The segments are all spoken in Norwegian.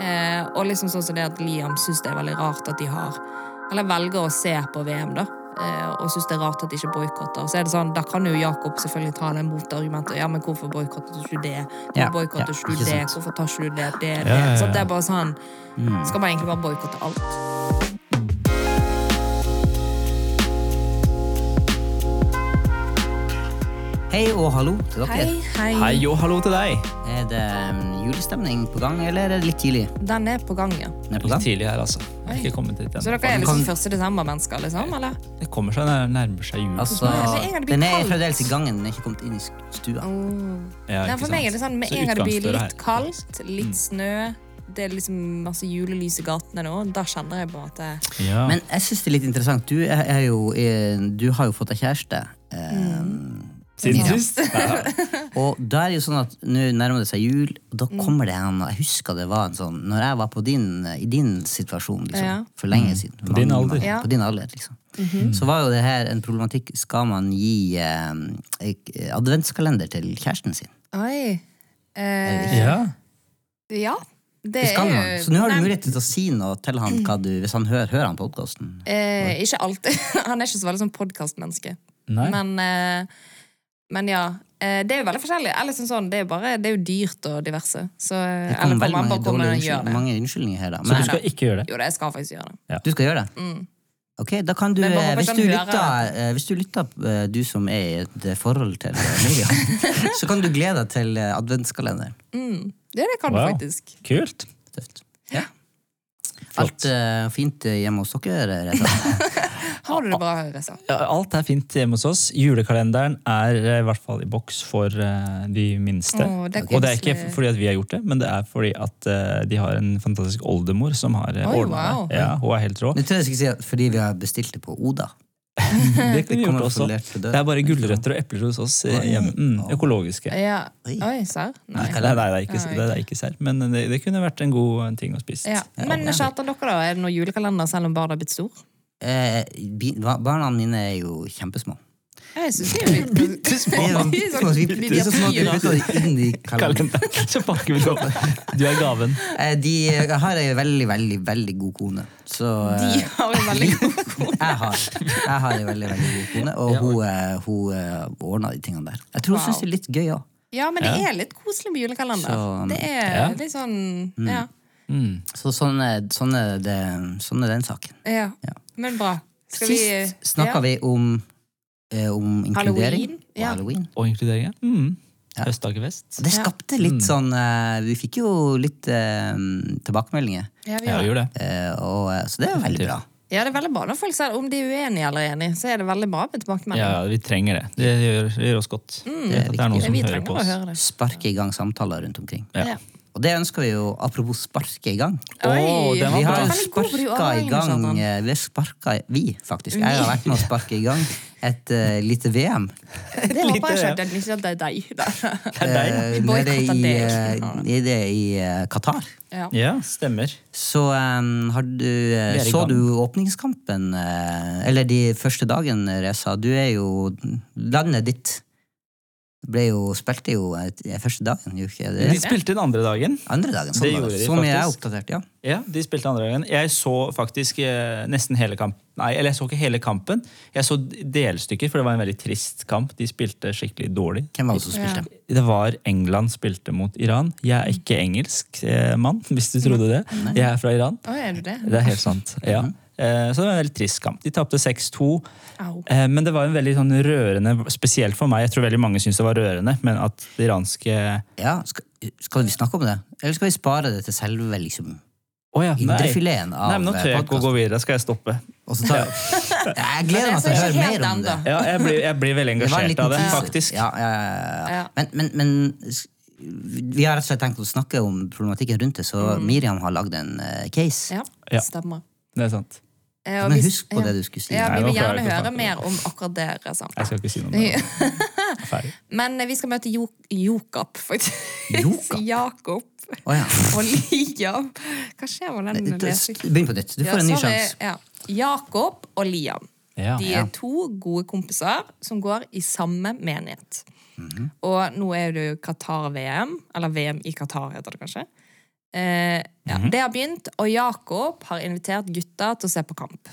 Eh, og liksom sånn som det at Liam syns det er veldig rart at de har Eller velger å se på VM, da. Eh, og syns det er rart at de ikke boikotter. Så er det sånn, Da kan jo Jakob selvfølgelig ta det motargumentet. Ja, men hvorfor boikotter du ikke det? Hvorfor Ja, boikotter ja, du det? Hvorfor tar ikke du det? Det, det. Ja, ja, ja. Så det er bare sånn Skal man egentlig bare boikotte alt? Hei og hallo til dere. Hei, hei. Hei og hallo til deg. Er det um, julestemning på gang, eller er det litt tidlig? Den er på gang, ja. Den er på Litt tidlig her, altså. Jeg har ikke kommet dit Så dere er liksom første 1. desember-mennesker, liksom? Eller? Det kommer seg det nærmer seg jul. Altså, den er fremdeles i gangen, den er ikke kommet inn i stua. Ja, Nei, for meg er det sånn med en gang det blir litt kaldt, litt snø, det er liksom masse julelys i gatene nå, da kjenner jeg på at det Ja. Men jeg syns det er litt interessant. Du, er, er jo, er, du har jo fått deg kjæreste. Mm. Siden ja. sist. Ja. Og da er det jo sånn at nå nærmer det seg jul, og da Mm. kommer det en Jeg husker det var en sånn Når jeg var på din, i din situasjon, liksom, Ja. for lenge siden På din alder. Ja. På din alder, liksom. Mhm. Så var jo det her en problematikk. Skal man gi eh, adventskalender til kjæresten sin? Oi. Eh, ja. ja. Det, Det skal man. jo Så nå har du mulighet til å si noe til han hva du, hvis han hører, hører han podkasten. Eh, ikke alltid. Han er ikke så veldig sånn podkastmenneske. Men, eh, men ja. Eh, det er jo veldig forskjellig. Eller sånn, sånn, det, er bare, det er jo dyrt og diverse. Så, Det eller veldig man mange, bare kommer og gjør det. mange unnskyldninger her, da. Så du skal ikke gjøre det? Jo, det jeg skal faktisk gjøre det. du skal gjøre det? Mm. Ok, da kan du, bare eh, hvis du lytter, eh, hvis du lytter, eh, du som er i et eh, forhold til eh, så kan du glede deg til eh, adventskalenderen. Mm. Det, det kan Wow. du faktisk. Kult. Tøft. Ja. Alt uh, fint eh, hjemme hos dere? Har du det bra, Reza? Alt er fint hjemme hos oss. Julekalenderen er eh, i hvert fall i boks for eh, de minste. Å, det og det er ikke fordi at vi har gjort det, men det er fordi at eh, de har en fantastisk oldemor som har ordna wow. det. Ja, hun er helt rå. Jeg tror jeg skal si at fordi vi har bestilt det på Oda. Det døra. Det er bare gulrøtter og epler hos oss hjemme. Mm, økologiske. Ja. Oi. Serr? Nei, Nei. det er ikke, det er ikke serr, men det, det kunne vært en god ting å spise. Ja. Men Kjartan, dere da? Er det noen julekalender selv om barnet har blitt store? Eh, barna mine er jo kjempesmå. Jeg synes de er litt De er bittesmå, så små pakker vi det opp. Du er gaven. Eh, De har ei veldig, veldig veldig god kone. Så eh, De har en veldig god kone. jeg har, jeg har ei veldig, veldig god kone, og hun, eh, hun ordna de tingene der. Jeg tror hun Wow. syns det er litt gøy òg. Ja, men det er litt koselig med julekalender. Så, det er litt sånn Ja. Mm. Så sånn er, sånn, er det, sånn er den saken. ja. Ja. Men bra. Skal vi Sist snakka ja. vi om, eh, om inkludering Halloween, og ja. halloween. Og inkludering. Mm. Ja. Høstdagefest. Og det skapte litt sånn eh, Vi fikk jo litt eh, tilbakemeldinger, Ja, vi gjorde det. eh, og, eh, så det er veldig bra. Ja, det er veldig bra når folk sier om de er uenige eller enige, så er det veldig bra med tilbakemelding. Ja, ja, vi trenger det. Det gjør, det gjør oss godt. Mm. Det, er, det er noen Ja, som vi hører på oss. Sparke i gang samtaler rundt omkring. Ja. Og det ønsker vi jo, apropos sparke i gang. Oi, Vi har de sparka i gang eh, Vi har sparka Vi, faktisk. Jeg har vært med å sparke i gang et uh, lite VM. Det håper jeg ikke at det ikke at det er deg. Det deg. Vi nede i, deg. eh, det i eh, Qatar. Ja. Ja, stemmer. Så um, har du, i så du åpningskampen, eller de første dagen, Reza. Du er jo Landet ditt ble jo, spilte jo eh, første dagen, ikke? De spilte den andre dagen. Andre dagen, sånn det gjorde det. de Så mye jeg er oppdatert, ja. Ja, de spilte andre dagen. Jeg så faktisk eh, nesten hele kampen. Nei, eller jeg så ikke hele kampen. Jeg så delstykker, for det var en veldig trist kamp. De spilte skikkelig dårlig. Hvem var det som spilte? Det var England spilte mot Iran. Jeg er ikke engelsk eh, mann, hvis du trodde det. Jeg er fra Iran. Å, er du det? Det er helt sant. ja. Eh, Så det var en veldig trist kamp. De tapte 6-2. Eh, Men det var en veldig sånn rørende, spesielt for meg. Jeg tror veldig mange syns det var rørende, men at det iranske Ja, skal, skal vi snakke om det? Eller skal vi spare det til selve liksom, Oh ja, indrefileten av podkasten. nå tør jeg ikke å gå videre. Skal jeg stoppe? Og så tar Jeg gleder meg til å høre mer om det. Ja, jeg blir, jeg blir veldig Det engasjert det av det, faktisk. Ja, ja, ja, ja. Ja. Men, men, men vi har rett og slett tenkt å snakke om problematikken rundt det, så Miriam har lagd en eh, case. Ja, Ja. stemmer. Det er sant. Eh, og Men hvis- husk på ja. det du skulle si. Ja, Vi vil gjerne høre mer om akkurat det. Jeg skal ikke si noe mer. Ferdig. Men eh, vi skal møte jo Jokap, faktisk. Jakob Oh, ja. og Liam. Hva skjer med den lesingen? Begynn på nytt. Du får en ny Ja, sjanse. Ja. Jakob og Liam. Ja. De er to gode kompiser som går i samme menighet. Mhm. Og nå er det jo Qatar-VM, eller VM i Qatar heter det kanskje. Eh, ja. det har begynt, og Jakob har invitert gutta til å se på kamp.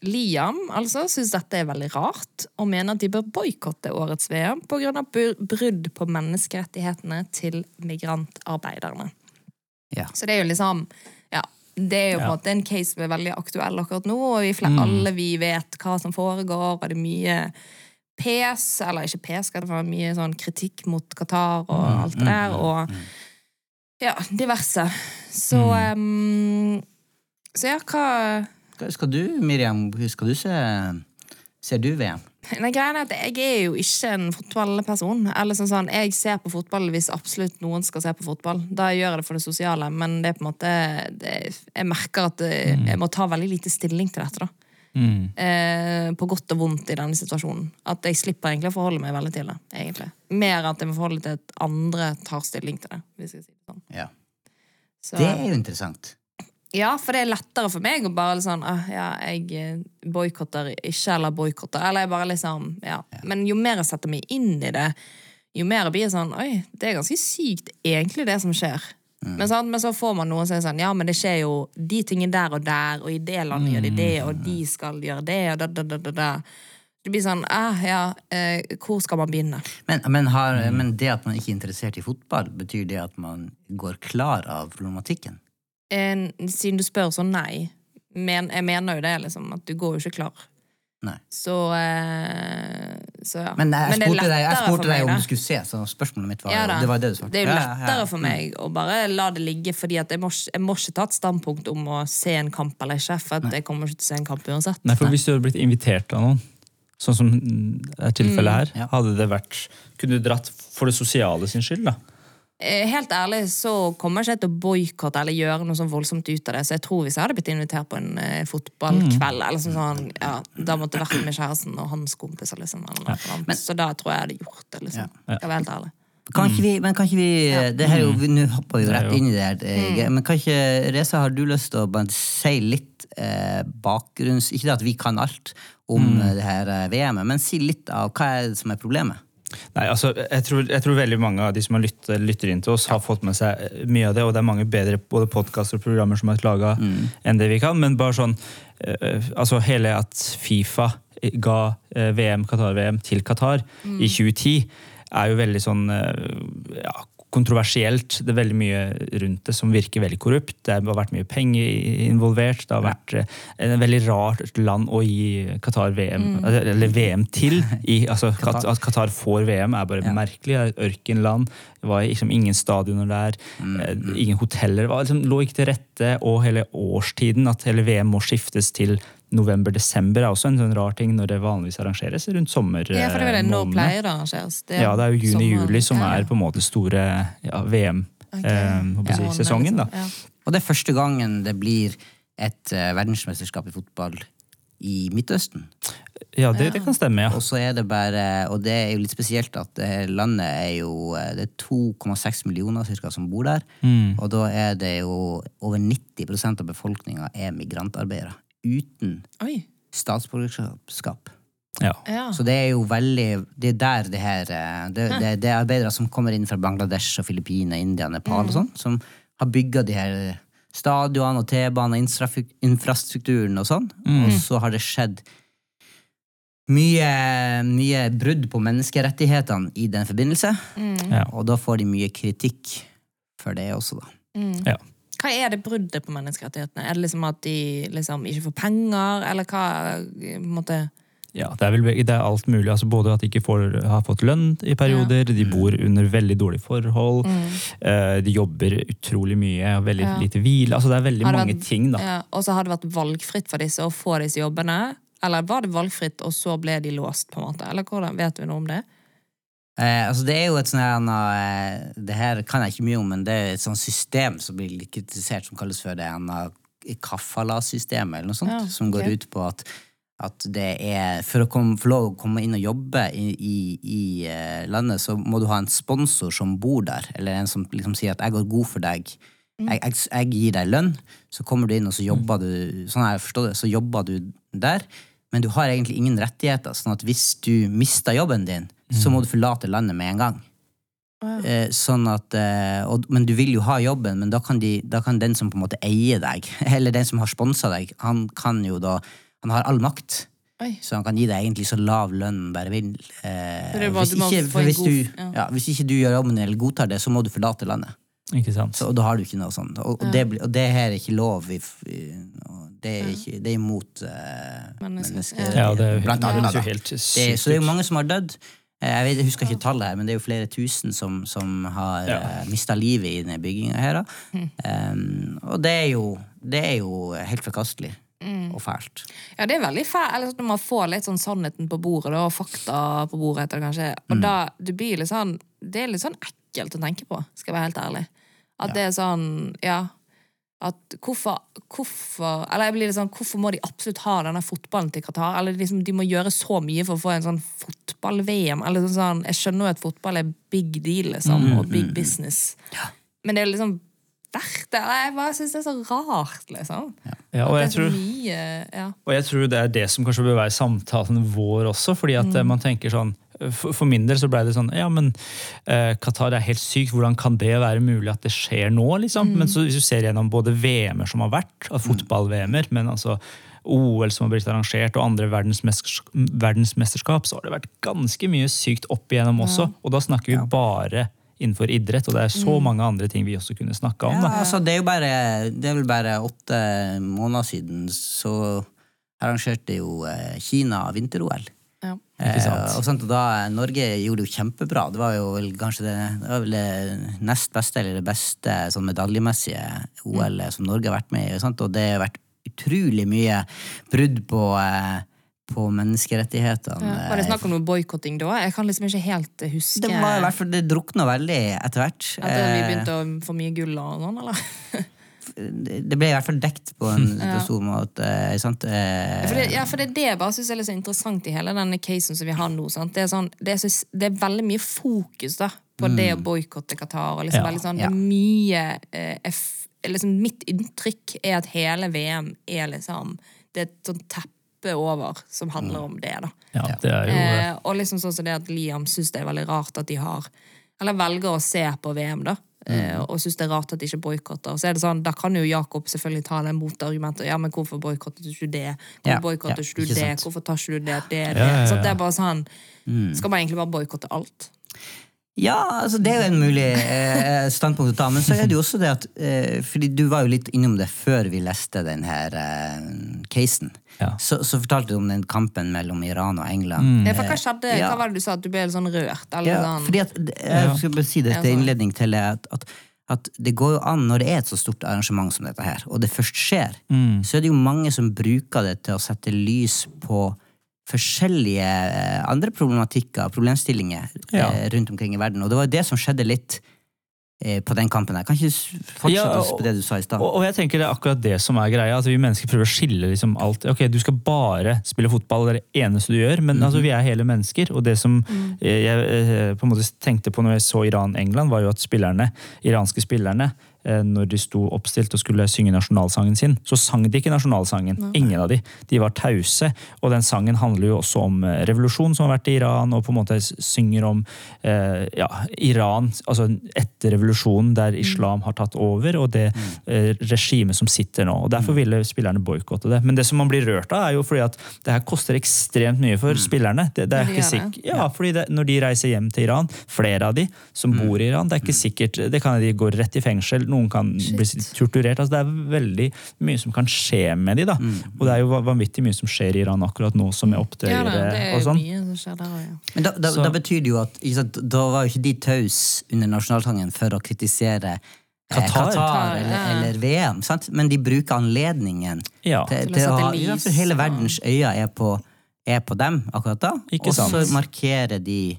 Liam altså syns dette er veldig rart, og mener at de bør boikotte årets VM pga. brudd på menneskerettighetene til migrantarbeiderne. Ja. Så det er jo liksom Ja, det er jo på en Ja. måte en case som er veldig aktuell akkurat nå, og vi mm. alle vi vet hva som foregår, og det er mye pes, eller ikke pes, skal det være mye sånn kritikk mot Qatar og alt det der, og ja, diverse. Så um, Så ja, hva Skal- Skal du, Miriam, skal du se Ser du VM? Nei, greien er at Jeg er jo ikke en fotballperson. Eller sånn, sånn, Jeg ser på fotball hvis absolutt noen skal se på fotball. Da gjør jeg det for det sosiale, men det er på en måte det, Jeg merker at det, jeg må ta veldig lite stilling til dette. da Mm. eh, På godt og vondt i denne situasjonen. At jeg slipper egentlig å forholde meg veldig til det. egentlig Mer at jeg må forholde til at andre tar stilling til det. Hvis jeg sier det sånn Ja. Så, Det er jo interessant. Ja, for det er lettere for meg å bare sånn ah, Ja, jeg eh, boikotter ikke, eller boikotter. Eller jeg bare liksom Ja. Men jo mer jeg setter meg inn i det, jo mer jeg blir jeg sånn Oi, det er ganske sykt, egentlig, det som skjer. Men, sant? men så får man noen som er sånn Ja, men det skjer jo de tingene der og der, og i det landet gjør de det, og de skal gjøre det, og da, da, da, da, da. Det blir sånn ah, Ja, eh, hvor skal man begynne? Men, men, har, men det at man ikke er interessert i fotball, betyr det at man går klar av problematikken? En, siden du spør, så nei. Men, jeg mener jo det, liksom. At du går jo ikke klar. Nei. Så, eh, så ja. Men jeg det er spurte deg, jeg spurte deg om du skulle se, så spørsmålet mitt var Ja. Det var det du svarte. Det er jo lettere ja, for meg å bare la det ligge, fordi jeg må, jeg må ikke ta et standpunkt om å se en kamp eller ikke, for at jeg kommer ikke til å se en kamp uansett. Nei, for Hvis du hadde blitt invitert av noen, sånn som er tilfellet her, Ja. hadde det vært Kunne du dratt for det sosiale sin skyld, da? Eh, Helt ærlig så kommer jeg ikke til å boikotte eller gjøre noe sånn voldsomt ut av det. Så jeg tror hvis jeg hadde blitt invitert på en eh, fotballkveld, eller sånn, sånn ja, da måtte jeg vært med kjæresten og hans kompiser, liksom. Eller noe Men, så da tror jeg jeg hadde gjort det, liksom. Ja. Ja. Jeg var helt ærlig. Kan ikke vi, men kan ikke vi det her er jo, Nå hopper vi jo rett inn i det her. eh, Men kan ikke, Reza, har du lyst til å si litt eh, bakgrunns... Ikke at vi kan alt om mm. det her eh, VM-et, men si litt av hva er det som er problemet? Nei, altså, jeg tror, jeg tror veldig mange av de som har lytter, lytter inn til oss, har fått med seg eh, mye av det, og det er mange bedre både podkaster og programmer som er laga enn det vi kan, men bare sånn eh, Altså hele at Fifa ga eh, VM, Qatar-VM til Qatar i 2010, er jo veldig sånn eh, ja, kontroversielt. Det er veldig mye rundt det som virker veldig korrupt. Det har vært mye penger involvert. Det har vært et en veldig rart land å gi Qatar VM, eller VM til. I, altså, Qatar. at Qatar får VM er bare merkelig. Det er et ørkenland. Det var liksom ingen stadioner der. Mm. Ingen hoteller. Det var, liksom, lå ikke til rette. Og hele årstiden, at hele VM må skiftes til november-desember, er også en sånn rar ting når det vanligvis arrangeres rundt sommermånedene. Ja, for det er det nå pleier det å arrangeres. Det er Ja, det er jo juni-juli som er på en måte store ja, VM. Ok. Eh, Ja. liksom. Ja. Og det er første gangen det blir et uh, verdensmesterskap i fotball i Midtøsten. Ja, det, det kan stemme, ja. Og så er det bare, og det er jo litt spesielt at det landet er jo eh, Det er 2,6 millioner cirka som bor der. Og da er det jo over 90% av befolkninga er migrantarbeidere. Uten Oi. statsborgerskap. ja. Ja. Så det er jo veldig Det er der det her eh, Det, det, det er arbeidere som kommer inn fra Bangladesh og Filippinene, India, Nepal og sånn, som har bygga de her stadionene og T-baner, infrastrukturen infrastrukturen og sånn. Og så har det skjedd mye, mye brudd på menneskerettighetene i den forbindelse. Ja. Og da får de mye kritikk for det også, da. ja. Hva er det bruddet på menneskerettighetene? Er det liksom at de liksom ikke får penger, eller hva på en måte Ja, det er, vel, det er alt mulig. Altså både at de ikke får, har fått lønn i perioder, de bor under veldig dårlige forhold, eh, de jobber utrolig mye, og veldig Ja. lite hvile. Altså det er veldig det mange vært- ting, da. Ja, og så har det vært valgfritt for disse å få disse jobbene? Eller var det valgfritt, og så ble de låst, på en måte? Eller hvordan, vet du noe om det? Eh, altså det er jo et sånn eh, Det her kan jeg ikke mye om, men det er et sånt system som blir kritisert, som kalles for det ene kafala-systemet, eller noe sånt, Ja, som går ut på at, at det er For å komme, få lov å komme inn og jobbe i, i, i eh, landet, så må du ha en sponsor som bor der, eller en som liksom sier at 'jeg går god for deg'. Jeg, jeg, jeg gir deg lønn, så kommer du inn og så jobber du sånn jeg forstår det, så jobber du der, men du har egentlig ingen rettigheter. sånn at hvis du mister jobben din, så må du forlate landet med en gang. Wow. sånn at, eh, og, men du vil jo ha jobben, men da kan, de, da kan den som på en måte eier deg, eller den som har sponsa deg, han kan jo da Han har all makt. Oi. Så han kan gi deg egentlig så lav lønn han bare vil. Eh, hvis, ikke, for hvis, du, ja. hvis ikke du gjør jobben eller godtar det, så må du forlate landet. Ikke sant? Så, og da har du ikke noe sånt. Og, og, det, og det her er ikke lov. I, i, og det, er ikke, det er imot uh, Mennesker- mennesker. Ja, det, er- Blant annet. helt sykt så det er jo mange som har dødd. Eh, Jeg, vet, jeg husker ikke tallet her, men det er jo flere tusen som, som har Ja. Uh, mista livet i denne bygginga her. da. Um, og det er, jo, det er jo helt forkastelig og fælt. Ja, det er veldig fælt sånn når man får litt sånn sannheten på bordet, og fakta på bordet, heter det kanskje. Og da, det blir litt sånn Det er litt sånn ekkelt å tenke på, skal jeg være helt ærlig. At det er sånn, ja at hvorfor, hvorfor Eller jeg blir litt sånn, hvorfor må de absolutt ha denne fotballen til Qatar? Eller liksom, de må gjøre så mye for å få en sånn fotball-VM. Eller sånn, sånn, Jeg skjønner jo at fotball er big deal, liksom, og big business. Men det er liksom verdt det. Jeg bare syns det er så rart, liksom. Ja, og jeg tror mye ja. Og jeg tror det er det som kanskje bør være samtalen vår også. fordi at mm. man tenker sånn, For, for min del så ble det sånn Ja, men eh, Qatar er helt sykt. Hvordan kan det være mulig at det skjer nå? liksom? Men så hvis du ser gjennom både VM-er som har vært, og fotball-VM-er, men altså OL som har blitt arrangert, og andre verdensmesterskap, så har det vært ganske mye sykt opp igjennom også. Og da snakker vi bare innenfor idrett, og det er så mange andre ting vi også kunne snakka om. Ja, altså, det er jo bare Det er vel bare åtte måneder siden så arrangerte jo eh, Kina vinter-OL. Ja. Ikke sant? Eh, og, sånt, og da Norge gjorde det jo kjempebra. Det var jo vel kanskje det, det, var vel det nest beste eller det beste sånn medaljemessige OL som Norge har vært med i. Sant? Og det har vært utrolig mye brudd på, eh, på menneskerettighetene. Ja. Var det snakk om noe boikotting da? Jeg kan liksom ikke helt huske Det var i hvert fall, det drukna veldig etter hvert. At vi Eh, begynte å få mye gull og sånn, eller? det ble i hvert fall dekt på en på stor måte. Sant? Eh, For det, ja, for det er det jeg bare synes er så interessant i hele denne casen som vi har nå. Sant? Det, er sånn, det, er det er veldig mye fokus da, på det å boikotte Qatar. Og liksom Ja. sånn, det er mye eh, liksom, Mitt inntrykk er at hele VM er liksom Det er et sånt teppe over som handler om det. da. Ja, det er jo... Eh, og liksom sånn som det at Liam syns det er veldig rart at de har Eller velger å se på VM, da. Eh, og syns det er rart at de ikke boikotter. Så er det sånn, Da kan jo Jakob selvfølgelig ta det motargumentet. Ja, men hvorfor boikotter du ikke det? Hvorfor Ja, boikotter ja, du det? sant. Hvorfor tar ikke du det? Det, det. Ja, ja, det er bare sånn Skal man egentlig bare boikotte alt? Ja, altså det er jo en mulig eh, standpunkt å ta, men så er det jo også det at eh, Fordi du var jo litt innom det før vi leste den her eh, casen. Ja. Så, så fortalte du om den kampen mellom Iran og England. Ja, for hva skjedde? ja. Hva var det du sa? At du ble litt sånn rørt? Eller Ja, sånn? fordi at, jeg skal bare si det til innledning til det at, at, at det går jo an, når det er et så stort arrangement som dette her, og det først skjer, Mm. så er det jo mange som bruker det til å sette lys på forskjellige eh, andre problematikker, problemstillinger, Ja. eh, rundt omkring i verden. Og det var jo det som skjedde litt eh, på den kampen her. Kan ikke fortsette Ja, på det du sa i stad? Og, og jeg tenker det er akkurat det som er greia. At vi mennesker prøver å skille liksom alt. Ok, Du skal bare spille fotball, det er det eneste du gjør. Men altså, vi er hele mennesker. Og det som jeg, jeg eh, på en måte tenkte på når jeg så Iran-England, var jo at spillerne, iranske spillerne når de sto oppstilt og skulle synge nasjonalsangen sin, så sang de ikke nasjonalsangen. Ingen av de. De var tause. Og den sangen handler jo også om revolusjonen revolusjon som har vært i Iran, og på en måte synger om eh, ja, Iran altså etter revolusjonen, der islam har tatt over, og det eh, regimet som sitter nå. og Derfor ville spillerne boikotte det. Men det som man blir rørt av, er jo fordi at det her koster ekstremt mye for spillerne. Det, det er ikke sikkert ja, fordi det, Når de reiser hjem til Iran, flere av de som bor i Iran, det er ikke sikkert, det kan de gå rett i fengsel, noen kan bli torturert. altså Det er veldig mye som kan skje med de da. Og det er jo vanvittig mye som skjer i Iran akkurat nå, som er opptøyer ja, det og er sånn. mye som skjer der også, ja. Men da, da, da betyr det jo at ikke sant, da var jo ikke de tause under nasjonaltangen for å kritisere eh, Qatar. Qatar eller, Ja. eller VM, sant? men de bruker anledningen Ja. til, Til å til å ha ja, for Hele verdens øyne er på, er på dem akkurat da, Ikke og så markerer de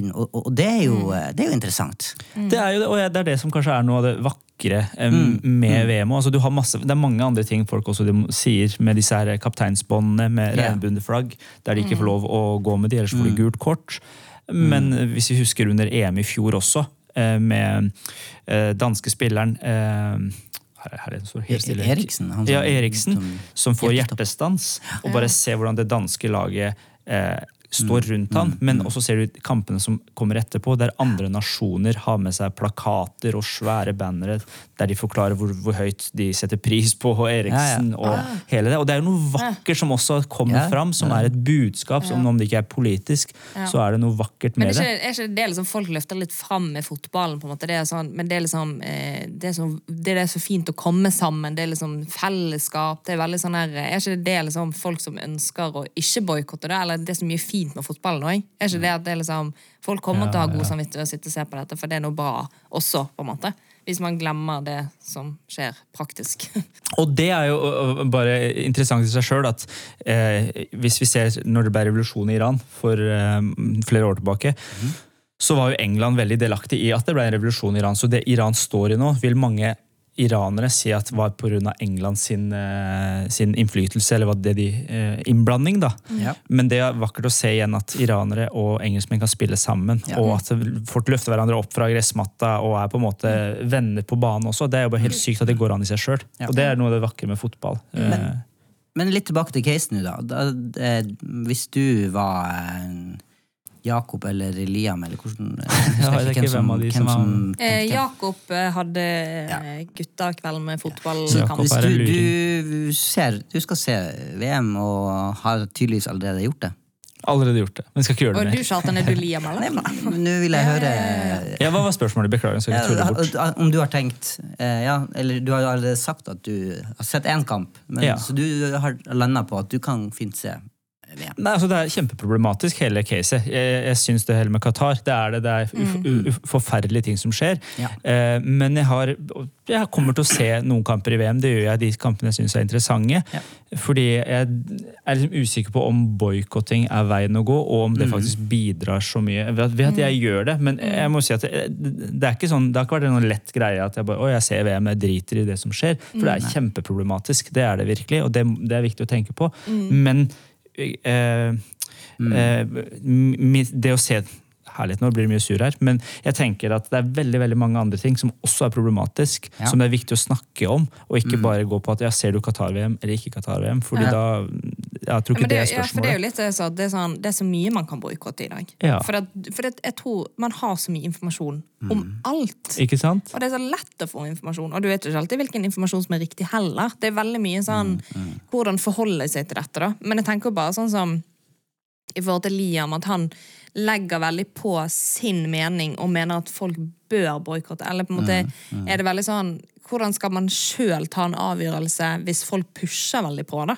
inn. Og, og det, er jo, eh, det er jo interessant. Det er jo det, og det er det som kanskje er noe av det vakre Mm, med VM. Altså, du har masse, det er mange andre ting folk også de sier med disse her kapteinsbåndene med yeah. regnbueflagg, der de ikke får lov å gå med de, ellers får de Mm. gult kort. Men hvis vi husker under EM i fjor også, eh, med eh, danske spilleren her, her er helt stille. Eriksen. Ja, Eriksen, som- som får hjertestans. Og bare se hvordan det danske laget eh, står rundt han, men også ser du kampene som kommer etterpå, der andre nasjoner har med seg plakater og svære bannere der de forklarer hvor, hvor høyt de setter pris på Eriksen Ja, og hele det. Og det er jo noe vakkert som også kommer fram, som er et budskap, som om det ikke er politisk, så er det noe vakkert Men med er det. ikke, er ikke det liksom folk løfter litt fram med fotballen? på en måte, det er sånn, Men det er liksom eh, det er, så, det er så fint å komme sammen, det er liksom fellesskap det Er veldig sånn her, er ikke det liksom folk som ønsker å ikke boikotte det? Eller det er så mye fint med fotballen òg? Er ikke det at det er liksom Folk kommer til å ha god samvittighet og sitte og se på dette, for det er noe bra også, på en måte. Hvis man glemmer det som skjer praktisk. Og det er jo bare interessant i seg sjøl at eh, hvis vi ser når det ble revolusjon i Iran for eh, flere år tilbake, så var jo England veldig delaktig i at det ble en revolusjon i Iran. Så det Iran står i nå, vil mange iranere si at var pga. England sin, eh, sin innflytelse, eller var det de eh, innblanding, da. Ja. Men det er vakkert å se igjen at iranere og engelskmenn kan spille sammen. Ja. Og at folk løfter hverandre opp fra gressmatta og er på en måte venner på banen også. Det er jo bare helt sykt at det går an i seg sjøl. Ja. Og det er noe av det vakre med fotball. Eh, Men litt tilbake til casen nå, da. da det, hvis du var Jakob eller Liam, eller hvordan jeg Ja, husker jeg ikke hvem av de som var- Eh, Jakob eh, hadde Ja. gutta kveld med fotballkamp. Hvis du, du, ser, du skal se VM og har tydeligvis allerede gjort det. allerede gjort det, men skal ikke gjøre det Og du du, at den er du Liam, eller? Nå vil jeg høre Ja, Hva var spørsmålet? Beklager, jeg skal ikke tulle bort. om du har tenkt eh, Ja, eller du har jo allerede sagt at du har sett én kamp, men, Ja. så du har landa på at du kan fint se. Nei, altså Det er kjempeproblematisk, hele caset. Jeg, jeg syns det hele med Qatar Det er det, det er uf, uf, forferdelige ting som skjer. Ja. Eh, men jeg har jeg kommer til å se noen kamper i VM. Det gjør jeg de kampene jeg syns er interessante. Ja. Fordi jeg er liksom usikker på om boikotting er veien å gå, og om det faktisk bidrar så mye. Jeg vet, at jeg gjør det, men jeg må si at det, det er ikke sånn, det har ikke vært noen lett greie at jeg bare, å, jeg ser VM, jeg driter i det som skjer. For det er kjempeproblematisk. Det er det virkelig, og det, det er viktig å tenke på. Men eh, eh, det å se Herlighet, nå blir det mye sur her, men jeg tenker at det er veldig veldig mange andre ting som også er problematisk, Ja. som det er viktig å snakke om, og ikke bare gå på at ja, ser du Qatar-VM eller ikke Qatar-VM, fordi Ja. da Jeg tror ikke ja, det er spørsmålet. ja, for det er jo litt det, så, det, er sånn, det er så mye man kan boikotte i dag. Ja. For, at, for at jeg tror man har så mye informasjon om alt. Ikke sant? Og det er så lett å få informasjon, og du vet jo ikke alltid hvilken informasjon som er riktig heller. Det er veldig mye sånn hvordan forholde seg til dette, da. Men jeg tenker bare sånn som i forhold til Liam, at han legger veldig på sin mening og mener at folk bør boikotte. Eller på en måte er det veldig sånn Hvordan skal man sjøl ta en avgjørelse hvis folk pusher veldig på, da?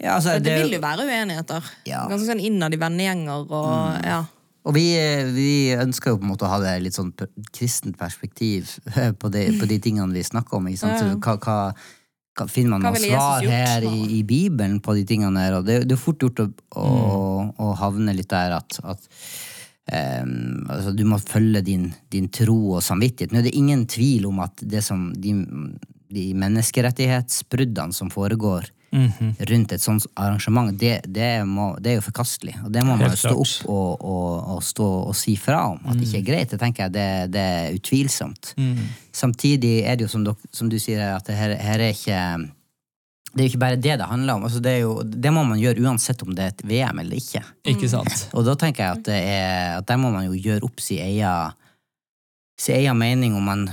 Ja, altså, det, det- vil jo være uenigheter. Ja. Ganske sånn innad i vennegjenger og ja. Og vi, vi ønsker jo på en måte å ha det litt sånn kristent perspektiv på de, på de tingene vi snakker om. Ikke sant? Så hva, hva, hva finner man noe svar her i, i Bibelen på de tingene her? Og det, det er fort gjort å, å, å havne litt der at, at um, altså, du må følge din, din tro og samvittighet. Nå er det ingen tvil om at det som de, de menneskerettighetsbruddene som foregår rundt et sånt arrangement, det, det, må, det er jo forkastelig. Og det må man jo stå opp og, og, og stå og si fra om. At det ikke er greit. Det tenker jeg det, det er utvilsomt. Samtidig er det jo som, dok, som du sier, at det her, her er ikke det er jo ikke bare det det handler om. Altså det, jo, det må man gjøre uansett om det er et VM eller ikke. Ikke sant? Og da tenker jeg at, det er, at der må man jo gjøre opp sin egen sin egen mening om man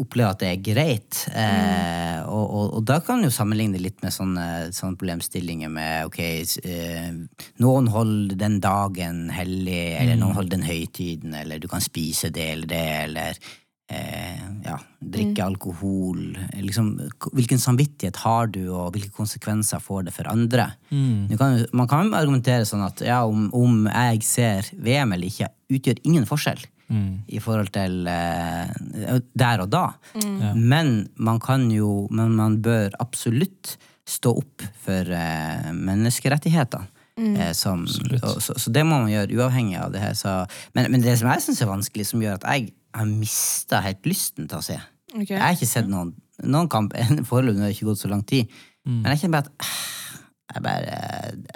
opplever at det er greit. Eh, og, og, og da kan man jo sammenligne litt med sånne, sånne problemstillinger med ok, eh, noen holder den dagen hellig, eller noen holder den høytiden, eller du kan spise det eller det, eller eh, ja, drikke alkohol. Liksom, hvilken samvittighet har du, og hvilke konsekvenser får det for andre? Du kan, man kan argumentere sånn at ja, om, om jeg ser VM eller ikke, utgjør ingen forskjell i forhold til eh, der og da. Men man kan jo Men man bør absolutt stå opp for eh, menneskerettigheter. Eh, som, og, så, så det må man gjøre uavhengig av det her. Så, men, men det som jeg syns er vanskelig, som gjør at jeg har mista helt lysten til å se okay. Jeg har ikke sett noen, noen kamp foreløpig, det har ikke gått så lang tid. Men jeg kjenner bare at ah, jeg bare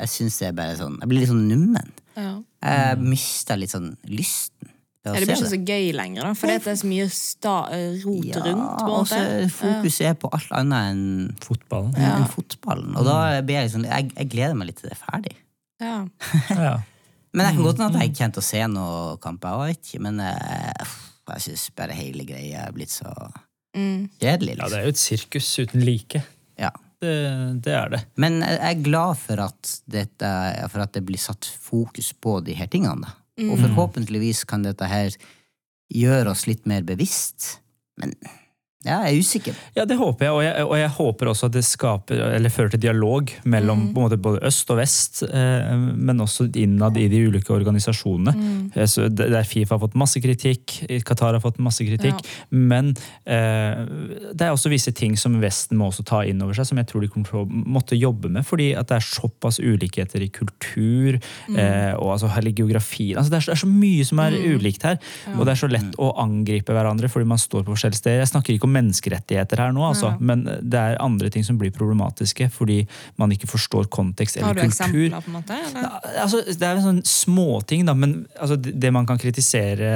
Jeg synes det er bare sånn Jeg blir litt sånn nummen. Ja. Jeg mista litt sånn lysten. Til Ja, det blir ikke ikke så gøy lenger, da, fordi det er så mye sta eh, rot Ja, rundt. på en og så måte. fokuset er på alt annet enn Fotballen. enn fotballen. Og da blir jeg liksom jeg, jeg gleder meg litt til det er ferdig. Ja. Ja. Men jeg kan godt Mm, hende at jeg kjente å se noe kamper, jeg vet ikke. Men uh, jeg syns bare hele greia er blitt så Mm. kjedelig, Ja, liksom. det er jo et sirkus uten like. Ja. Det, det er det. Men jeg er glad for at, dette, for at det blir satt fokus på de her tingene. Da. Og forhåpentligvis kan dette her gjøre oss litt mer bevisst. Men ja, jeg er usikker. Ja, det håper jeg, og jeg, og jeg håper også at det skaper, eller fører til dialog mellom på en måte, både øst og vest, eh, men også innad i de ulike organisasjonene. Mm. så Der Fifa har fått masse kritikk, Qatar har fått masse kritikk, men eh, det er også visse ting som Vesten må også ta inn over seg, som jeg tror de kommer til å måtte jobbe med, fordi at det er såpass ulikheter i kultur eh, og altså hele geografien. Altså, det, er så, det er så mye som er ulikt her, og det er så lett å angripe hverandre fordi man står på forskjellige steder. Jeg snakker ikke om menneskerettigheter her nå, altså, men det er andre ting som blir problematiske fordi man ikke forstår kontekst eller kultur. Har du kultur. eksempler, på en måte? Eller? Ja, Altså, det er en sånn småting, da, men altså, det man kan kritisere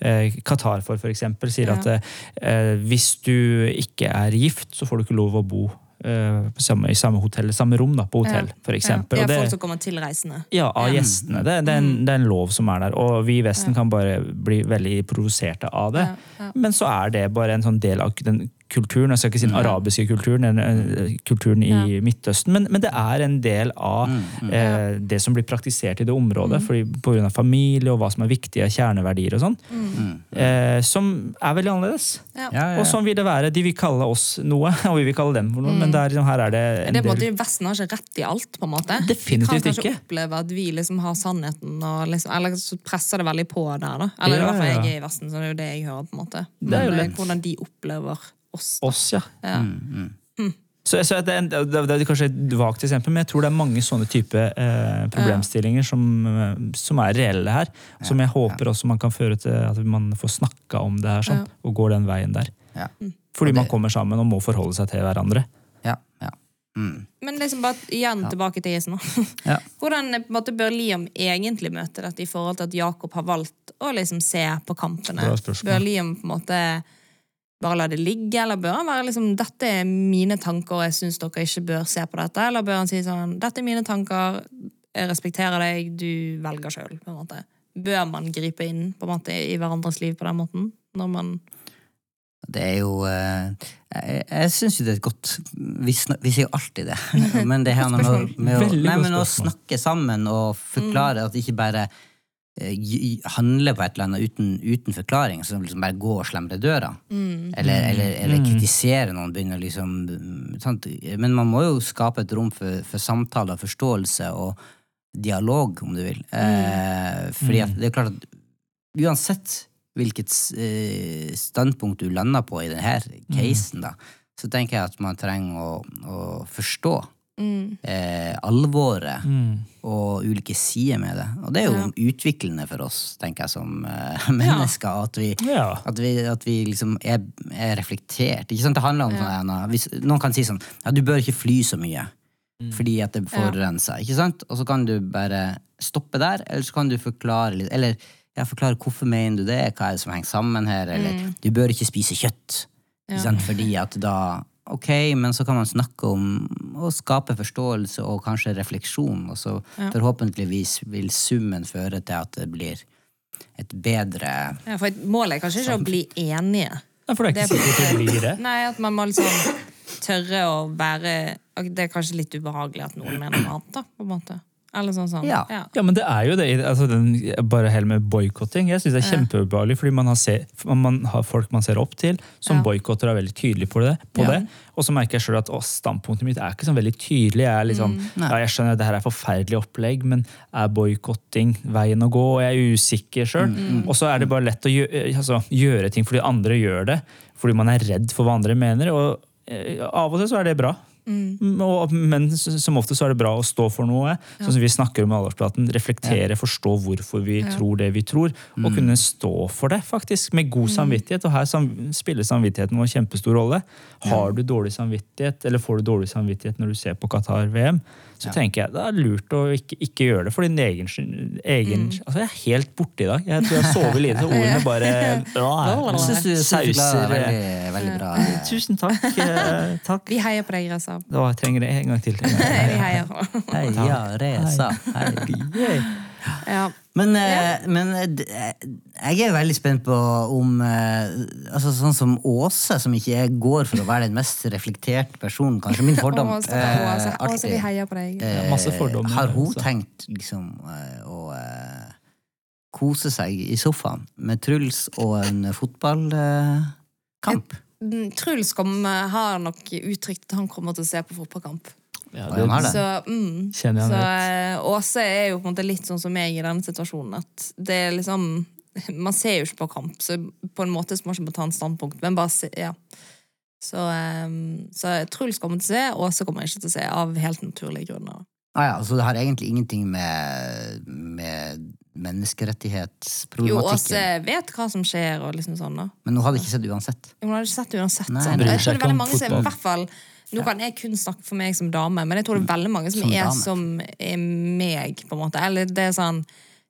eh, Qatar for, eksempel, sier Ja. at eh, hvis du ikke er gift, så får du ikke lov å bo eh, samme, i samme hotell, samme rom da, på hotell. Ja, det det- er folk som kommer tilreisende. ja, av gjestene. Det, det, er en, det er en lov som er der, og vi i Vesten kan bare bli veldig provoserte av det. Ja, ja. Men så er det bare en sånn del av den kulturen, jeg skal ikke si den arabiske kulturen, den, eh, kulturen i Midtøsten, men, men det er en del av eh, det som blir praktisert i det området, fordi på grunn av familie og hva som er viktige kjerneverdier og sånn, eh, som er veldig annerledes. Ja. Ja, ja, Og sånn vil det være. De vil kalle oss noe, og vi vil kalle dem for noe, men er, liksom- her er det en Det er på del måte, Vesten har ikke rett i alt, på en måte. Definitivt Vi kan kanskje ikke. oppleve at vi liksom har sannheten, og liksom, eller så presser det veldig på der, da. Eller i Ja, hvert fall jeg er i Vesten, så det er jo det jeg hører, på en måte. Det er jo Men, eh, lett. Hvordan de opplever oss. Da. oss, ja. Ja. Så, så det, er, det, er- det er kanskje et vagt eksempel, men jeg tror det er mange sånne type eh, problemstillinger som, eh, som er reelle her. Som jeg håper også man kan føre til at man får snakka om det her, sånn, og går den veien der. Ja. Fordi Og man kommer sammen og må forholde seg til hverandre. Ja, ja. Mm. Men liksom bare igjen tilbake til nå. Ja. Hvordan eh, på en måte, bør Liam egentlig møte dette i forhold til at Jakob har valgt å liksom se på kampene? Bør Liam på en måte bare la det ligge, eller bør han være liksom Dette er mine tanker, og jeg syns dere ikke bør se på dette? Eller bør han si sånn Dette er mine tanker, jeg respekterer deg, du velger sjøl, på en måte. Bør man gripe inn på en måte i hverandres liv på den måten? Når man Det er jo eh, Jeg, jeg syns jo det er et godt Vi, snak, vi sier jo alltid det. Men det her med, å- med, å, nei, å snakke sammen og forklare at ikke bare handler på et eller annet uten, uten forklaring, som liksom bare går og slemre døra. Eller, eller, eller kritisere noen, begynner liksom sant? Men man må jo skape et rom for, for samtale og forståelse og dialog, om du vil. Eh, fordi at det er klart at uansett hvilket eh, standpunkt du lander på i denne casen, da, så tenker jeg at man trenger å, å forstå eh, alvoret og ulike sider med det. Og det er jo utviklende for oss, tenker jeg, som uh, mennesker. At vi, Ja. at vi, at vi liksom er, er reflektert. Ikke sant? Det handler om sånn, eh, hvis Noen kan si sånn ja, du bør ikke fly så mye fordi at det forurenser. Ikke sant? Og så kan du bare stoppe der, eller så kan du forklare litt. Eller ja, forklare hvorfor mener du det, hva er det som henger sammen her, eller du bør ikke spise kjøtt. Ikke sant? Fordi at da Ok, men så kan man snakke om å skape forståelse og kanskje refleksjon, og så forhåpentligvis vil summen føre til at det blir et bedre ja, For målet er kanskje ikke å bli enige. Nei, for det er Det ikke er sikkert det blir det. Nei, at man må liksom tørre å være Det er kanskje litt ubehagelig at noen mener noe annet, da, på en måte. Eller sånn sånn. Ja. Ja, men det er jo det. Altså, den, bare helt med boikotting. Jeg synes det er kjempeubehagelig, fordi man har, se, man har folk man ser opp til, som Ja. boikotter er veldig tydelige på det. På Ja. det. Og så merker jeg selv at å, standpunktet mitt er ikke sånn veldig tydelig. Jeg er litt sånn, ja, jeg skjønner at det her er forferdelig opplegg, men er boikotting veien å gå? Og jeg er usikker sjøl. Og så er det bare lett å gjøre, altså, gjøre ting fordi andre gjør det. Fordi man er redd for hva andre mener. Og eh, av og til så er det bra. Og, men som ofte så er det bra å stå for noe, sånn som vi snakker om i Reflektere, Reflektere, forstå hvorfor vi tror det vi tror, og kunne stå for det, faktisk, med god samvittighet. Og her sam spiller samvittigheten vår kjempestor rolle. Har du dårlig samvittighet, eller får du dårlig samvittighet når du ser på Qatar-VM, så tenker jeg det er lurt å ikke, ikke gjøre det for din egen, skyld- mm. Altså, jeg er helt borte i dag. Jeg tror jeg sover lite, så ordene bare Jeg synes du sauser veldig, veldig bra. Tusen takk. eh, takk. Vi heier på deg, Reza. Da jeg trenger det en gang til. Vi heier. Heia Reza. Heia. Ja. Men, ja. men eh, eh, jeg er veldig spent på om eh, altså Sånn som Åse, som ikke går for å være den mest reflekterte personen, kanskje min fordom. Åse, eh, Åse, Åse, vi heier på deg. Eh, masse fordommer, Har hun altså. tenkt liksom eh, å eh, kose seg i sofaen med Truls og en fotballkamp? Mm, Truls kom, har nok uttrykt at han kommer til å se på fotballkamp. Ja, det. Så, mm, Kjenner jeg så eh, Åse er jo på en måte litt sånn som meg i denne situasjonen. At det er liksom Man ser jo ikke på kamp, så på en måte så må man ikke ta en standpunkt. Men bare se, ja. Så, um, så Truls kommer til å se, Åse kommer ikke til å se, av helt naturlige grunner. Ah, ja, så det har egentlig ingenting med, med menneskerettighetsproblematikken. Jo, Åse vet hva som skjer, og liksom sånn. da. Men hun hadde ikke sett uansett. Hun hadde ikke sett det uansett. Nei, sånn. Jeg tror det er veldig mange som, i hvert fall Nå kan jeg kun snakke for meg som dame, men jeg tror det er veldig mange som, Som er dame. som er meg, på en måte. Eller det er sånn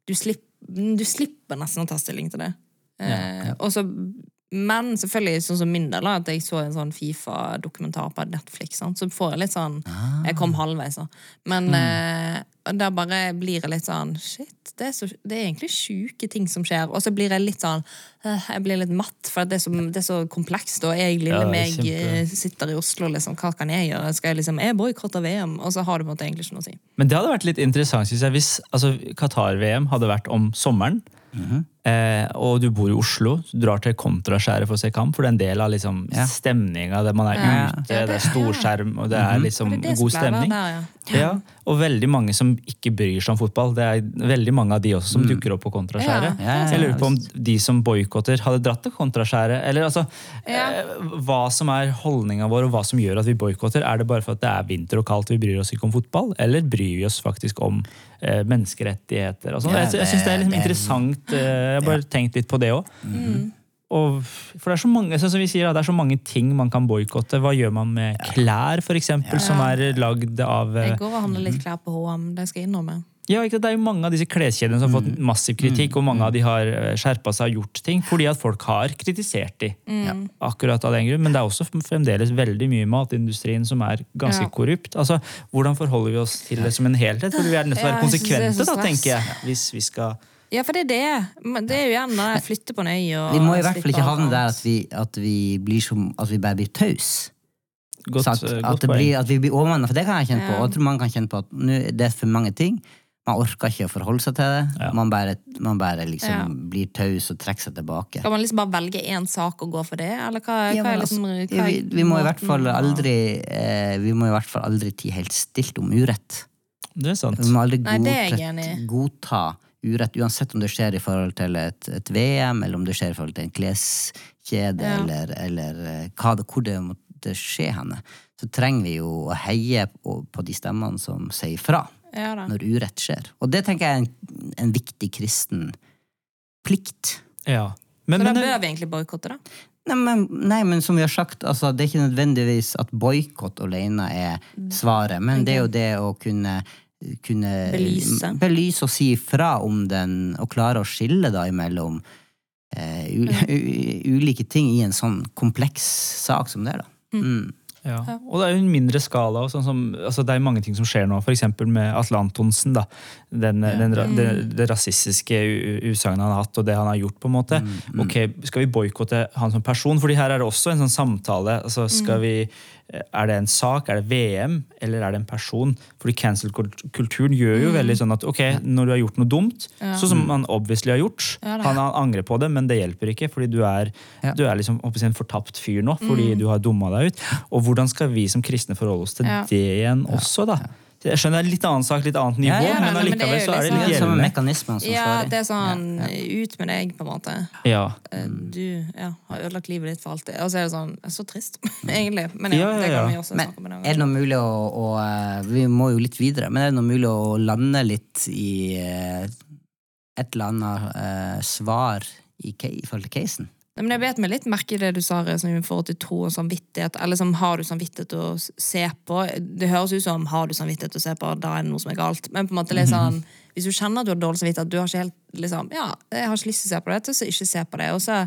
Du, slipp, du slipper nesten å ta stilling til det. Eh, og så men selvfølgelig, sånn som min del, at jeg så en sånn Fifa-dokumentar på Netflix, sant? så får jeg litt sånn Jeg kom halvveis, da. Men eh, da bare blir jeg litt sånn Shit, det er, så, det er egentlig sjuke ting som skjer. Og så blir jeg litt sånn eh, Jeg blir litt matt, for det er så, det er så komplekst. Og jeg, lille Ja, meg, kjempe- eh, sitter i Oslo, liksom. Hva kan jeg gjøre? Skal jeg liksom Jeg boikotter VM, og så har det på en måte egentlig ikke noe å si. Men det hadde vært litt interessant syns jeg, hvis altså, Qatar-VM hadde vært om sommeren. Eh, og du bor i Oslo, du drar til Kontraskjæret for å se kamp. For det er en del av liksom, Ja. stemninga. der Man er Ja. ute, det er storskjerm, og det er liksom Det er det god stemning. Der, ja. Ja, og veldig mange som ikke bryr seg om fotball. Det er veldig mange av de også som dukker opp på Kontraskjæret. Ja, ja, ja, Jeg lurer på om de som boikotter, hadde dratt til Kontraskjæret. Eller altså, Ja. eh, hva som er holdninga vår, og hva som gjør at vi boikotter. Er det bare for at det er vinter og kaldt vi bryr oss ikke om fotball, eller bryr vi oss faktisk om eh, menneskerettigheter? Og sånn? Ja, jeg jeg syns det er liksom interessant. eh, jeg har bare tenkt litt på det òg. Og, for det er så mange som vi sier, det er så mange ting man kan boikotte. Hva gjør man med klær, for eksempel, som er lagd av eh, Jeg går og handler litt klær på HM, det skal jeg innrømme. ja, ikke. Det er jo mange av disse kleskjedene som har fått massiv kritikk, og mange av de har skjerpa seg og gjort ting fordi at folk har kritisert de. Akkurat av den grunn. Men det er også fremdeles veldig mye matindustrien som er ganske Ja. korrupt. Altså, Hvordan forholder vi oss til det som en helhet? Fordi vi er nødt til å være konsekvente, da, tenker jeg. Hvis vi skal Ja, for det er det. Det er jo gjerne det jeg flytte på en øy og Vi må i hvert fall ikke havne der at vi, at vi, blir som, at vi bare blir tause. Godt, eh, At, godt det blir, at vi blir overmanna, for det kan jeg kjenne på. Ja. Og jeg tror man kan kjenne på at det er for mange ting. Man orker ikke å forholde seg til det. Ja. Man bare, man bare liksom Ja. blir taus og trekker seg tilbake. Skal man liksom bare velge én sak og gå for det, eller hva, Ja, hva er liksom altså, hva er vi, vi må i hvert fall aldri eh, Vi må i hvert fall aldri tie helt stilt om urett. Det er sant. Vi må aldri Nei, det er jeg enig i. godta urett, uansett om det skjer i forhold til et, et VM, eller om det skjer i forhold til en kleskjede, Ja. eller, eller eh, hva det, hvor det måtte skje henne. Så trenger vi jo å heie på, på de stemmene som sier fra Ja når urett skjer. Og det tenker jeg er en, en viktig kristen plikt. Ja. Men, Så da bør vi egentlig boikotte, da. Nei men, nei, men som vi har sagt, altså, det er ikke nødvendigvis at boikott alene er svaret, men det er jo det å kunne, kunne Belyse. belyse og si fra om den, og klare å skille da imellom eh, u, u, ulike ting i en sånn kompleks sak som det er. da. Mm. Ja. Og det er jo en mindre skala. og Sånn som, altså det er mange ting som skjer nå, f.eks. med Atle Antonsen. da, den, den, ra- det, det rasistiske utsagnet han har hatt, og det han har gjort. på en måte. Ok, Skal vi boikotte han som person? Fordi her er det også en sånn samtale. altså skal vi, Er det en sak, er det VM, eller er det en person? Fordi cancel-kulturen gjør jo veldig sånn at ok, når du har gjort noe dumt, sånn som han obviously har gjort Ja. Han han angrer på det, men det hjelper ikke, fordi du er, Ja. du er liksom, en fortapt fyr nå, fordi du har dumma deg ut. Og hvordan skal vi som kristne forholde oss til Ja. det igjen også, da? Jeg skjønner det er litt annen sak, litt annet nivå, Ja, ja, men men allikevel så er det litt litt er gjeldende. Sånn, som Ja, det er sånn ut med deg, på en måte. Ja. Eh, Du ja, har ødelagt livet ditt for alltid. Og så er det sånn Så trist, egentlig. Men ja, det kan vi også Men snakke om en er det noe mulig å, å eh, Vi må jo litt videre, men er det noe mulig å lande litt i eh, et eller annet uh, svar i, i forhold til casen? Men jeg bet meg litt merke i det du sa Reza, i forhold til tro og samvittighet. Eller som har du samvittighet å se på? Det høres ut som har du samvittighet å se på, da er det noe som er galt. Men på en måte sånn, hvis du kjenner at du har dårlig samvittighet, du har ikke helt liksom, ja, jeg har ikke lyst til å se på det, så ikke se på det. Og så,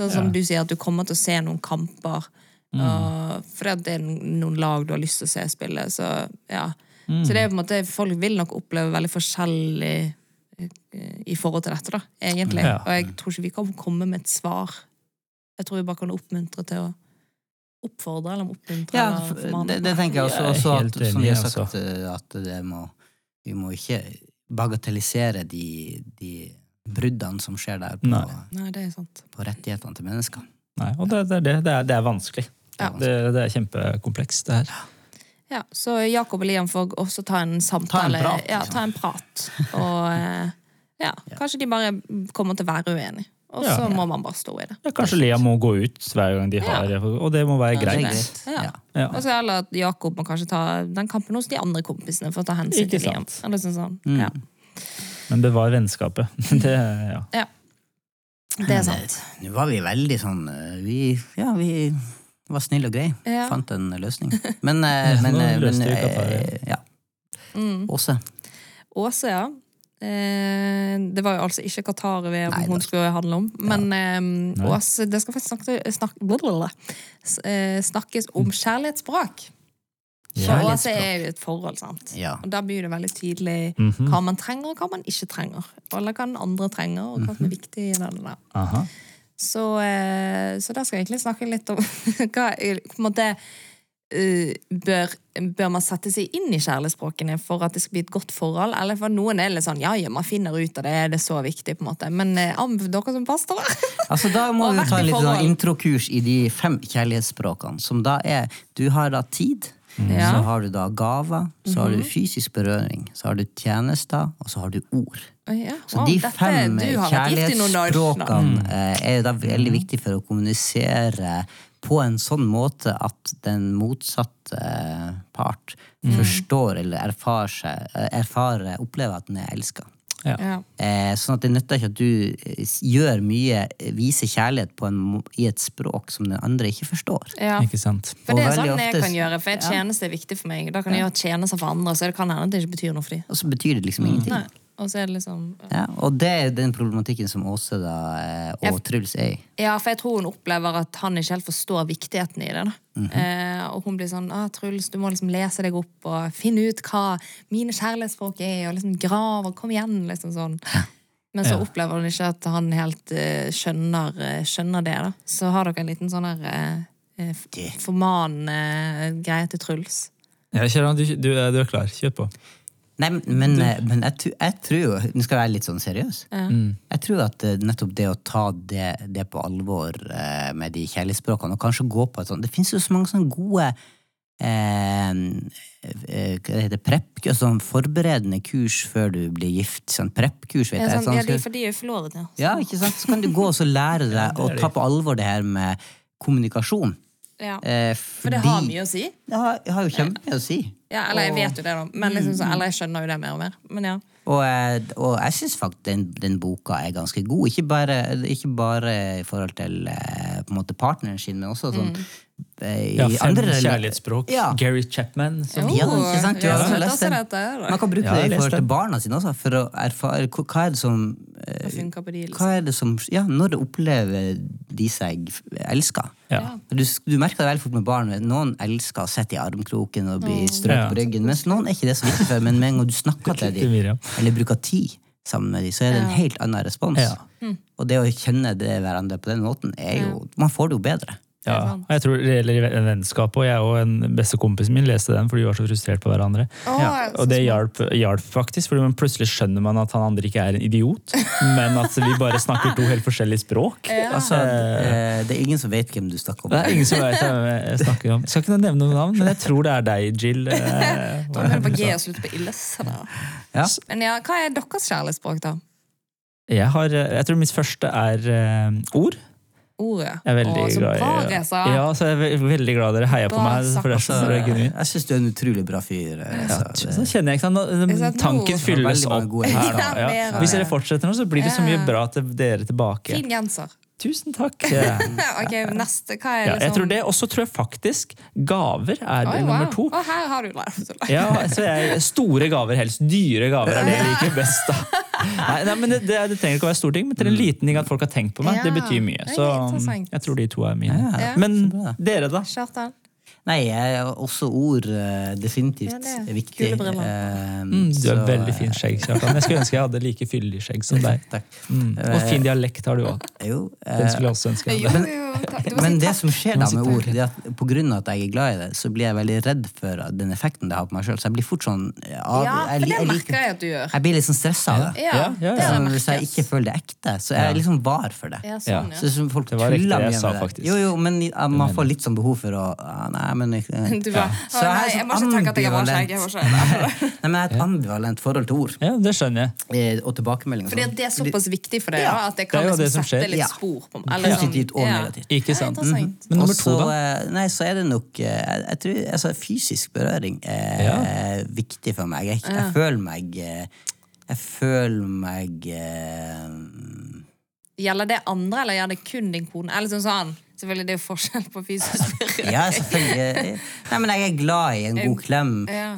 sånn som du sier, at du kommer til å se noen kamper. Og, fordi det er noen lag du har lyst til å se spille. Så ja. Så det er på en måte, folk vil nok oppleve veldig forskjellig eh, i forhold til dette, da, egentlig. Ja. Og jeg tror ikke vi kan komme med et svar. Jeg tror vi bare kan oppmuntre til å oppfordre eller oppmuntre. Ja, for- det, det tenker jeg også. Også at, som vi har altså. sagt, eh, at det må, vi må ikke bagatellisere de, de bruddene som skjer der på, Nei. Nei, det er sant. på rettighetene til mennesker. Nei, og det, det, det, det, er, det er vanskelig. Ja. Det, det er kjempekomplekst, det her. Ja, så Jakob og Liam får også ta en samtale. prat, Ja, liksom. ta en prat. Og eh, ja, kanskje de bare kommer til å være uenige. Og Ja. så må man bare stå i det. Ja, kanskje Lea må gå ut hver gang de har Og det må være Ja, greit. greit. Ja. Ja. Ja. Og så eller at Jakob må kanskje ta den kampen hos de andre kompisene for å ta hensyn Ikke til Liam. sånn, sånn. Mm. Ja. Men bevar vennskapet. Det, ja. ja. Det er sant. Nå var vi veldig sånn eh, Vi, ja, vi var snille og greie. Ja. Fant en løsning. Men, men, men, eh, men eh, Qatar, ja. Mm. Åse. Åse, ja. Eh, det var jo altså ikke Qatar-VM hun skulle handle om. Men eh, Åse, det skal faktisk snakke, snak, blablabla. Eh, snakkes om kjærlighetsspråk. For Åse Kjærlighetsspråk. er jo et forhold, sant. Ja. Og da blir det veldig tydelig Mhm. hva man trenger, og hva man ikke trenger. Eller hva den andre trenger, og hva som er viktig. i det der. Så, eh, så da skal jeg egentlig snakke litt om hva på en måte eh, bør, bør man sette seg inn i kjærlighetsspråkene for at det skal bli et godt forhold? Eller for noen er det litt sånn ja, ja, man finner ut av det, det er så viktig, på en måte. Men uh, dere som pastorer Altså, da må du ta en liten sånn introkurs i de fem kjærlighetsspråkene, som da er Du har da tid, Ja. så har du da gaver, så har du fysisk berøring, så har du tjenester, og så har du ord. Ja. Så de fem kjærlighetsspråkene eh, er da veldig viktige for å kommunisere på en sånn måte at den motsatte part part forstår eller erfarer, eh, erfarer opplever at den er elska. Ja. Eh, sånn at det nytter ikke at du eh, gjør mye, eh, viser kjærlighet på en, i et språk som den andre ikke forstår. Ja. Ikke sant? For det er sånn ofte, jeg kan gjøre, for et tjeneste er viktig for meg. Da kan jeg gjøre tjenester for andre, så det kan hende at det ikke betyr noe for dem. Og så betyr det liksom ingenting. Nei. Og så er det liksom ja. Ja, og det er den problematikken som Åse da, eh, og jeg, Truls er i. Ja, for jeg tror hun opplever at han ikke helt forstår viktigheten i det. da. Mhm. eh, og hun blir sånn ah, 'Truls, du må liksom lese deg opp og finne ut hva mine kjærlighetsspråk er', og liksom grav og kom igjen, liksom sånn. Men så Ja. opplever hun ikke at han helt uh, skjønner, uh, skjønner det. da. Så har dere en liten sånn her uh, formanende greie til Truls. Ja, Kjæran, du, du, du er klar. Kjør på. Nei, men, eh, men jeg, jeg tror jo Nå skal jeg være litt sånn seriøs. Jeg tror at eh, nettopp det å ta det, det på alvor eh, med de kjærlighetsspråkene, og kanskje gå på et sånt Det fins jo så mange sånne gode eh, eh, hva heter det, prep, altså forberedende kurs før du blir gift. Sånn prep-kurs, vet Ja, jeg. sånn, Sånn, ja, de, for de er jo forlovet, ja. ja, ikke sant? Så kan du gå og så lære deg å ta på alvor det her med kommunikasjon. Ja. Eh, For det har mye å si. Det har, har jo kjempemye å si. Ja, eller jeg vet jo det, da. Men liksom, så, eller jeg skjønner jo det mer og mer. Men ja. Og, eh, og jeg syns faktisk den, den boka er ganske god. Ikke bare, ikke bare i forhold til eh, på en måte partneren sin, men også sånn eh, i Ja, fem andre kjærlighetsspråk. Ja. Gary Chapman. Som, Ja, ikke sant? Du Ja, har lest den. Man kan bruke Ja, det i forhold til barna sine også, for å erfare hva er det som eh, Det de, Hva liksom. er det som Ja, når opplever de seg elska? ja. Du, du merker det veldig fort med barn. Noen elsker å sitte i armkroken og bli strøket Ja. på ryggen, mens noen er ikke det så viktig for. Men med en gang du snakker til dem, eller bruker tid sammen med dem, så er det en helt annen respons. Ja. Og det å kjenne det hverandre på den måten, er jo Man får det jo bedre. Ja, og jeg tror det gjelder vennskap, og jeg og en beste kompisen min leste den fordi vi var så frustrert på hverandre. Oh, ja, og det hjalp, hjalp faktisk, fordi man plutselig skjønner man at han andre ikke er en idiot, men at vi bare snakker to helt forskjellige språk. Ja. Altså, eh, det er ingen som vet hvem du snakker om. Det er ingen som vet hvem jeg snakker om. Jeg skal ikke nevne noen navn, men jeg tror det er deg, Jill. eh, må det på G og slutt på Illes. Ja. Men ja, hva er deres kjærlighetsspråk, da? Jeg, har, jeg tror mitt første er eh, ord. Ordet. Jeg er veldig og så glad bra, i Reza. Ja, så jeg er ve- veldig glad dere heier på meg. For det er Så, så genuint. jeg syns du er en utrolig bra fyr. eh, Ja, så- kjenner jeg ikke sant, Tanken fylles opp her nå. Ja, Hvis dere fortsetter nå, så blir det så mye bra til dere tilbake. Fin genser. Tusen takk. Ok, neste. Hva er Ja, liksom jeg tror det, Og så tror jeg faktisk gaver er Oi, det wow. nummer to. Og her har du det. Ja, så jeg, Store gaver helst. Dyre gaver er det jeg liker best. da. Nei, nei, men det, det, det trenger ikke å være stor ting, men til en liten ting at folk har tenkt på meg, det betyr mye. det Så jeg tror de to er mine. Ja, Ja. Men dere, da? Kjartan. Nei, også ord eh, definitivt Ja, det er viktig. kule. Eh, Mm, du har så- veldig fint skjegg, Kjartan. Jeg skulle ønske jeg hadde like fyldig skjegg som deg. Takk. Mm. Og fin dialekt har du òg. Eh, Den skulle jeg også ønske jeg hadde. må Men det som skjer da med ord, det er at på grunn av at jeg er glad i det, så blir jeg veldig redd for den effekten det har på meg sjøl. Så jeg blir fort sånn Ja, jeg, for det merker jeg at du gjør. jeg blir litt sånn stressa av det. Ja, Ja, ja, ja. har jeg Sånn, hvis jeg ikke føler det ekte, så jeg er liksom var for det. Ja, sånn, ja. Så folk Det var riktig tuller jeg mye sa, med det. faktisk. Jo, jo, men man får litt sånn behov for å ah, Nei, men ikke- Du bare, Så jeg nei, sånn jeg må ikke tenke at jeg har ambivalent. skjegg. Jeg. Nei, men jeg har et ambivalent forhold til ord Ja, det skjønner jeg. eh, og tilbakemeldinger. Fordi det er såpass viktig for deg Ja, at det kan det liksom det sette litt Ja. spor på eller sånn- Positivt og ja. negativt. Ikke sant? Ja, -hmm. Men nummer to, da? eh, Nei, så er det nok eh, Jeg, jeg tror altså, Fysisk berøring er viktig for meg. Jeg, jeg føler meg Jeg føler meg eh, Gjelder det andre, eller gjelder det kun din kone? Eller sånn sånn, selvfølgelig det er jo forskjell på fysisk berøring. Ja, selvfølgelig. Nei, men jeg er glad i en god klem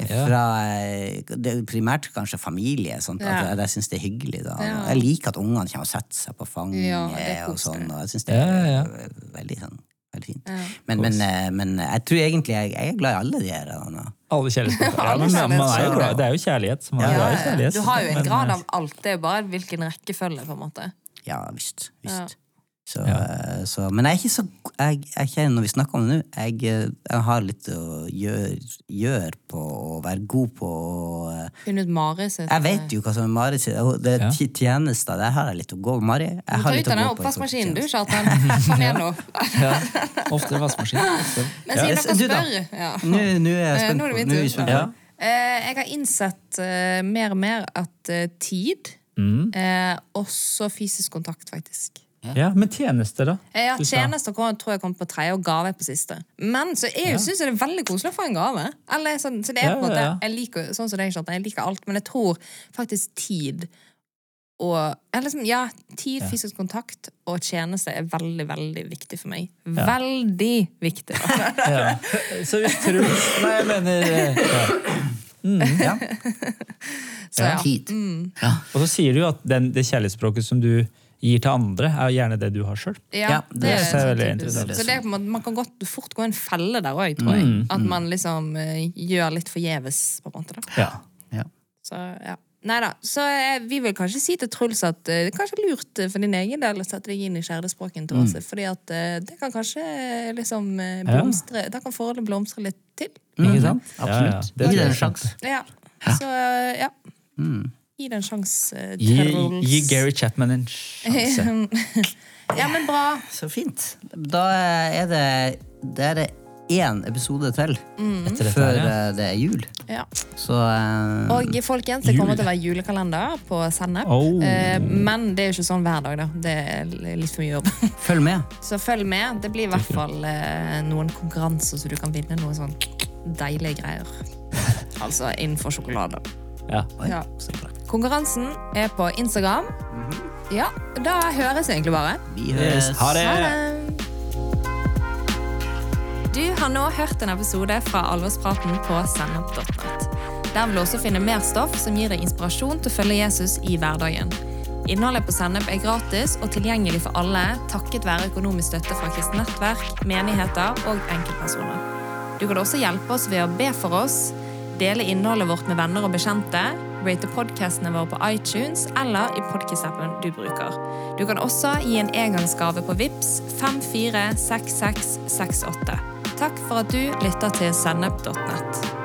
fra eh, det primært kanskje familie. Sånt, at jeg, jeg syns det er hyggelig. Da. Jeg liker at ungene kommer og setter seg på fanget. Og sånn, og jeg syns det er veldig, sånn, veldig fint. Ja. Men, men, eh, men jeg tror egentlig jeg, jeg er glad i alle de her. Anna. Alle kjærlighetsspråk. Ja, men man, man er jo glad. Det er jo kjærlighet. som er Ja, glad i Ja. Du har jo en grad eh, av alt. Det er bare hvilken rekkefølge, på en måte. Ja visst. Ja. visst. Så, ja. så, men jeg er ikke så jeg, jeg Når vi snakker om det nå, jeg, eh, jeg har litt å gjøre, gjør på å være god på å eh, Finne ut Mari sitt Jeg vet jo hva som er Mari sitt Det er Ja. tjenester, der har jeg litt å gå. Mari, jeg Du har tar litt ut å gå på. i oppvaskmaskinen, du, forhold Kjartan. Kom igjen nå. Ja, ofte vaskemaskin. Ofte. Men Ja. siden dere Du spør ja. Nå, nå er jeg Eh, spent nå er det min tur. vi spent Ja. Eh, Jeg har innsett eh, mer og mer at eh, tid Mm. eh, Også fysisk kontakt, faktisk. Ja, men tjenester, da? Sa- tjenester kom- tror jeg kom på tredje, og gave på siste. Men så jeg ja. synes jeg det er veldig koselig å få en gave. Eller, så, så det er på en måte, ja, ja. Jeg liker sånn som det, jeg liker alt, men jeg tror faktisk tid og eller liksom, Ja, tid, fysisk kontakt og tjeneste er veldig, veldig viktig for meg. Veldig viktig. Ja. Så hvis Truls Nei, jeg mener ja. ja. Ja. Så ja. Tid. Og så sier du jo at den, det kjærlighetsspråket som du gir til andre, er gjerne det du har sjøl. Ja, Ja, det, det er veldig interessant. Så det er på en måte, man kan godt fort gå en felle der òg, tror jeg. Mm, At man liksom eh, gjør litt forgjeves, på en måte. da. Ja. Ja. Så ja. Nei da. Så eh, vi vil kanskje si til Truls at eh, det er kanskje lurt for din egen del å sette deg inn i kjærlighetsspråken til Åse. Fordi at eh, det kan kanskje liksom blomstre blomstre Da kan forholdet blomstre litt til. Ikke sant? Absolutt. Ja, ja. Gi det er en sjanse. Ja. Så ja. ja. Gi det en sjanse, Gi, gi Gary Chapman en sjanse. ja, men bra. Så fint. Da er det Da er det én episode til Etter det før ja. eh, det er jul. Ja. Så eh, Og folkens, det kommer til å være julekalender på Sennep. Oh. Eh, men det er jo ikke sånn hver dag, da. Det er litt for mye jobb. følg med. Så følg med. Det blir i hvert fall noen konkurranser, så du kan vinne noe sånn deilige greier. Altså innenfor sjokolade. Ja. Oi, Ja. så bra. Konkurransen er på Instagram. Ja, da høres vi egentlig bare. Vi høres. Ha det! Ha det! Du har nå hørt en episode fra Alvorspraten på sennep.net. Der vil du også finne mer stoff som gir deg inspirasjon til å følge Jesus i hverdagen. Innholdet på Sennep er gratis og tilgjengelig for alle takket være økonomisk støtte fra kristent nettverk, menigheter og enkeltpersoner. Du kan også hjelpe oss ved å be for oss, dele innholdet vårt med venner og bekjente, rate podcastene våre på iTunes eller i podcast-appen du bruker. Du kan også gi en engangsgave på VIPS 546668. Takk for at du lytter til sennep.nett.